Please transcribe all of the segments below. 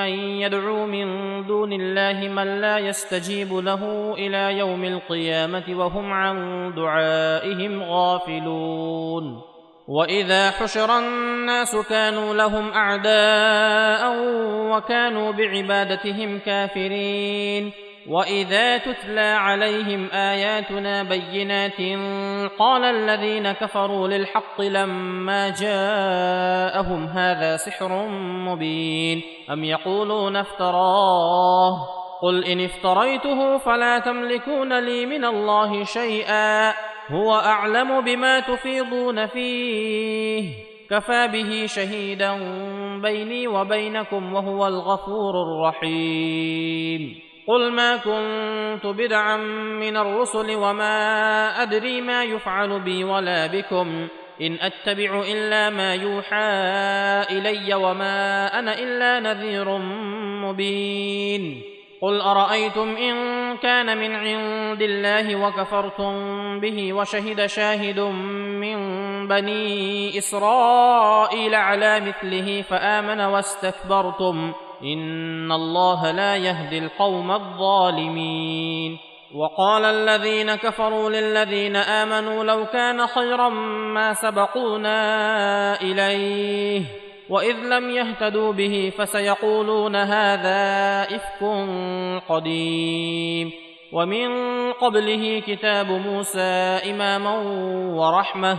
يدعو من دون الله من لا يستجيب له إلى يوم القيامة وهم عن دعائهم غافلون. وإذا حشر الناس كانوا لهم أعداء وكانوا بعبادتهم كافرين. واذا تتلى عليهم اياتنا بينات قال الذين كفروا للحق لما جاءهم هذا سحر مبين ام يقولون افتراه قل ان افتريته فلا تملكون لي من الله شيئا هو اعلم بما تفيضون فيه كفى به شهيدا بيني وبينكم وهو الغفور الرحيم قل ما كنت بدعا من الرسل وما ادري ما يفعل بي ولا بكم ان اتبع الا ما يوحى الي وما أنا الا نذير مبين قل ارايتم ان كان من عند الله وكفرتم به وشهد شاهد من بني اسرائيل على مثله فامن واستكبرتم ان الله لا يهدي القوم الظالمين. وقال الذين كفروا للذين امنوا لو كان خيرا ما سبقونا اليه واذ لم يهتدوا به فسيقولون هذا افك قديم. ومن قبله كتاب موسى اماما ورحمه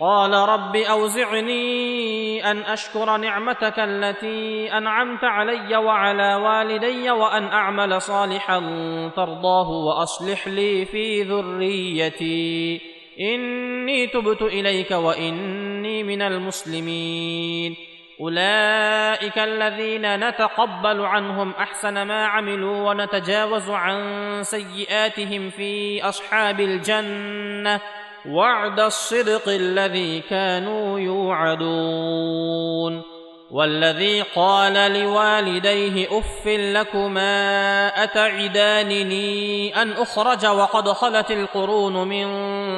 قال رب أوزعني أن أشكر نعمتك التي أنعمت علي وعلى والدي وأن أعمل صالحا ترضاه وأصلح لي في ذريتي. إني تبت إليك وإني من المسلمين. أولئك الذين نتقبل عنهم أحسن ما عملوا ونتجاوز عن سيئاتهم في أصحاب الجنة. وعد الصدق الذي كانوا يوعدون والذي قال لوالديه اف لكما اتعدانني ان اخرج وقد خلت القرون من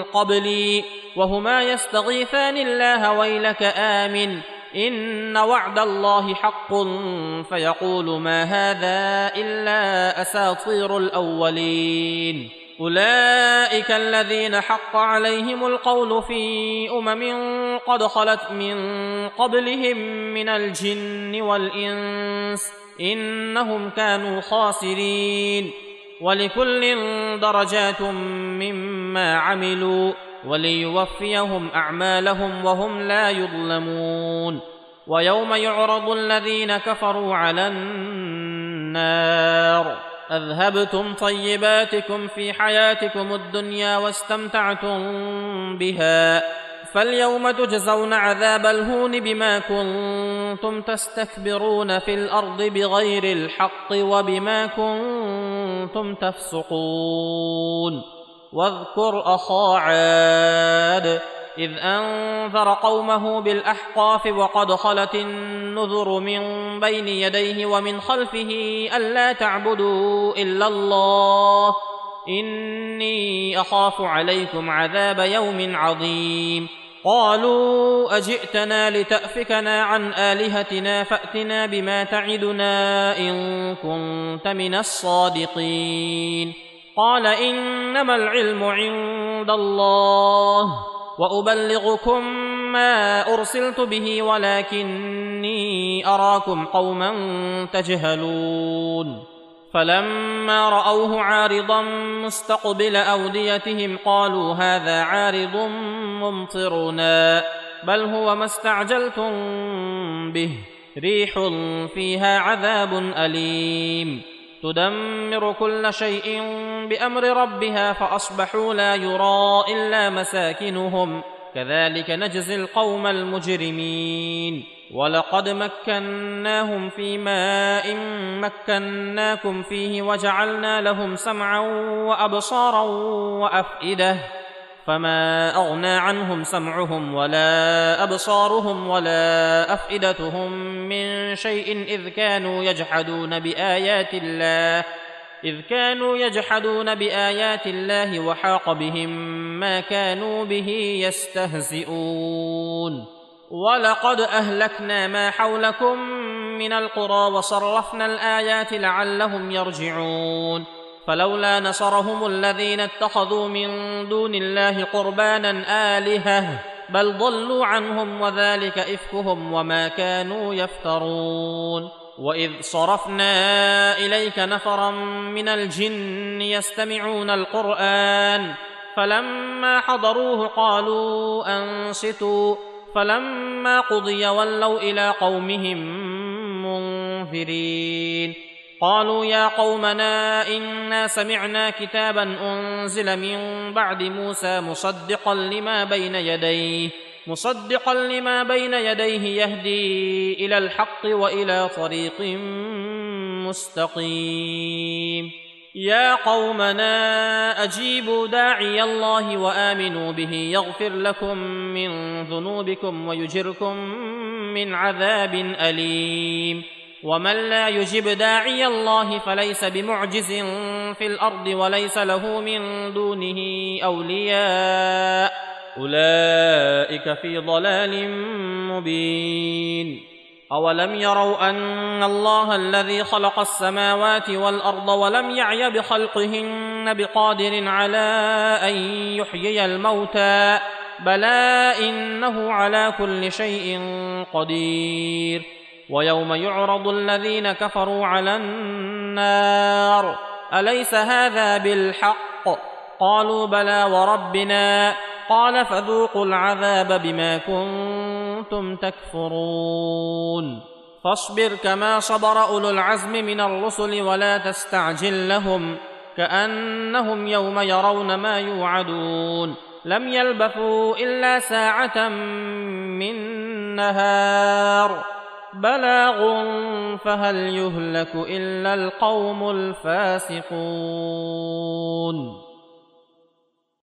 قبلي وهما يستغيثان الله ويلك امن ان وعد الله حق فيقول ما هذا الا اساطير الاولين أولئك الذين حق عليهم القول في أمم قد خلت من قبلهم من الجن والإنس إنهم كانوا خاسرين ولكل درجات مما عملوا وليوفيهم أعمالهم وهم لا يظلمون ويوم يعرض الذين كفروا على النار أذهبتم طيباتكم في حياتكم الدنيا واستمتعتم بها فاليوم تجزون عذاب الهون بما كنتم تستكبرون في الأرض بغير الحق وبما كنتم تفسقون واذكر أخا عاد إذ أنذر قومه بالأحقاف وقد خلت النذر من بين يديه ومن خلفه ألا تعبدوا إلا الله إني أخاف عليكم عذاب يوم عظيم قالوا أجئتنا لتأفكنا عن آلهتنا فأتنا بما تعدنا إن كنت من الصادقين قال إنما العلم عند الله وأبلغكم ما أرسلت به ولكني أراكم قوما تجهلون. فلما رأوه عارضا مستقبل أوديتهم قالوا هذا عارض ممطرنا بل هو ما استعجلتم به ريح فيها عذاب أليم. تدمر كل شيء بأمر ربها فأصبحوا لا يرى إلا مساكنهم. كذلك نجزي القوم المجرمين. ولقد مكناهم في ماء مكناكم فيه وجعلنا لهم سمعا وأبصارا وأفئدة. فما اغنى عنهم سمعهم ولا ابصارهم ولا افئدتهم من شيء اذ كانوا يجحدون بايات الله اذ كانوا يجحدون بايات الله وحاق بهم ما كانوا به يستهزئون ولقد اهلكنا ما حولكم من القرى وصرفنا الايات لعلهم يرجعون فلولا نصرهم الذين اتخذوا من دون الله قربانا آلهة بل ضلوا عنهم وذلك إفكهم وما كانوا يفترون. وإذ صرفنا إليك نفرا من الجن يستمعون القرآن فلما حضروه قالوا أنصتوا فلما قضي ولوا إلى قومهم منذرين. قالوا يا قومنا إنا سمعنا كتابا أنزل من بعد موسى مصدقا لما بين يديه مصدقا لما بين يديه يهدي إلى الحق وإلى طريق مستقيم. يا قومنا أجيبوا داعي الله وآمنوا به يغفر لكم من ذنوبكم ويجركم من عذاب أليم. ومن لا يجب داعي الله فليس بمعجز في الأرض وليس له من دونه اولياء اولئك في ضلال مبين اولم يروا ان الله الذي خلق السماوات والارض ولم يعي بخلقهن بقادر على ان يحيي الموتى بلى انه على كل شيء قدير ويوم يعرض الذين كفروا على النار. أليس هذا بالحق؟ قالوا بلى وربنا. قال فذوقوا العذاب بما كنتم تكفرون. فاصبر كما صبر أولو العزم من الرسل ولا تستعجل لهم كأنهم يوم يرون ما يوعدون. لم يلبثوا إلا ساعة من نهار. بلاغ فهل يهلك إلا القوم الفاسقون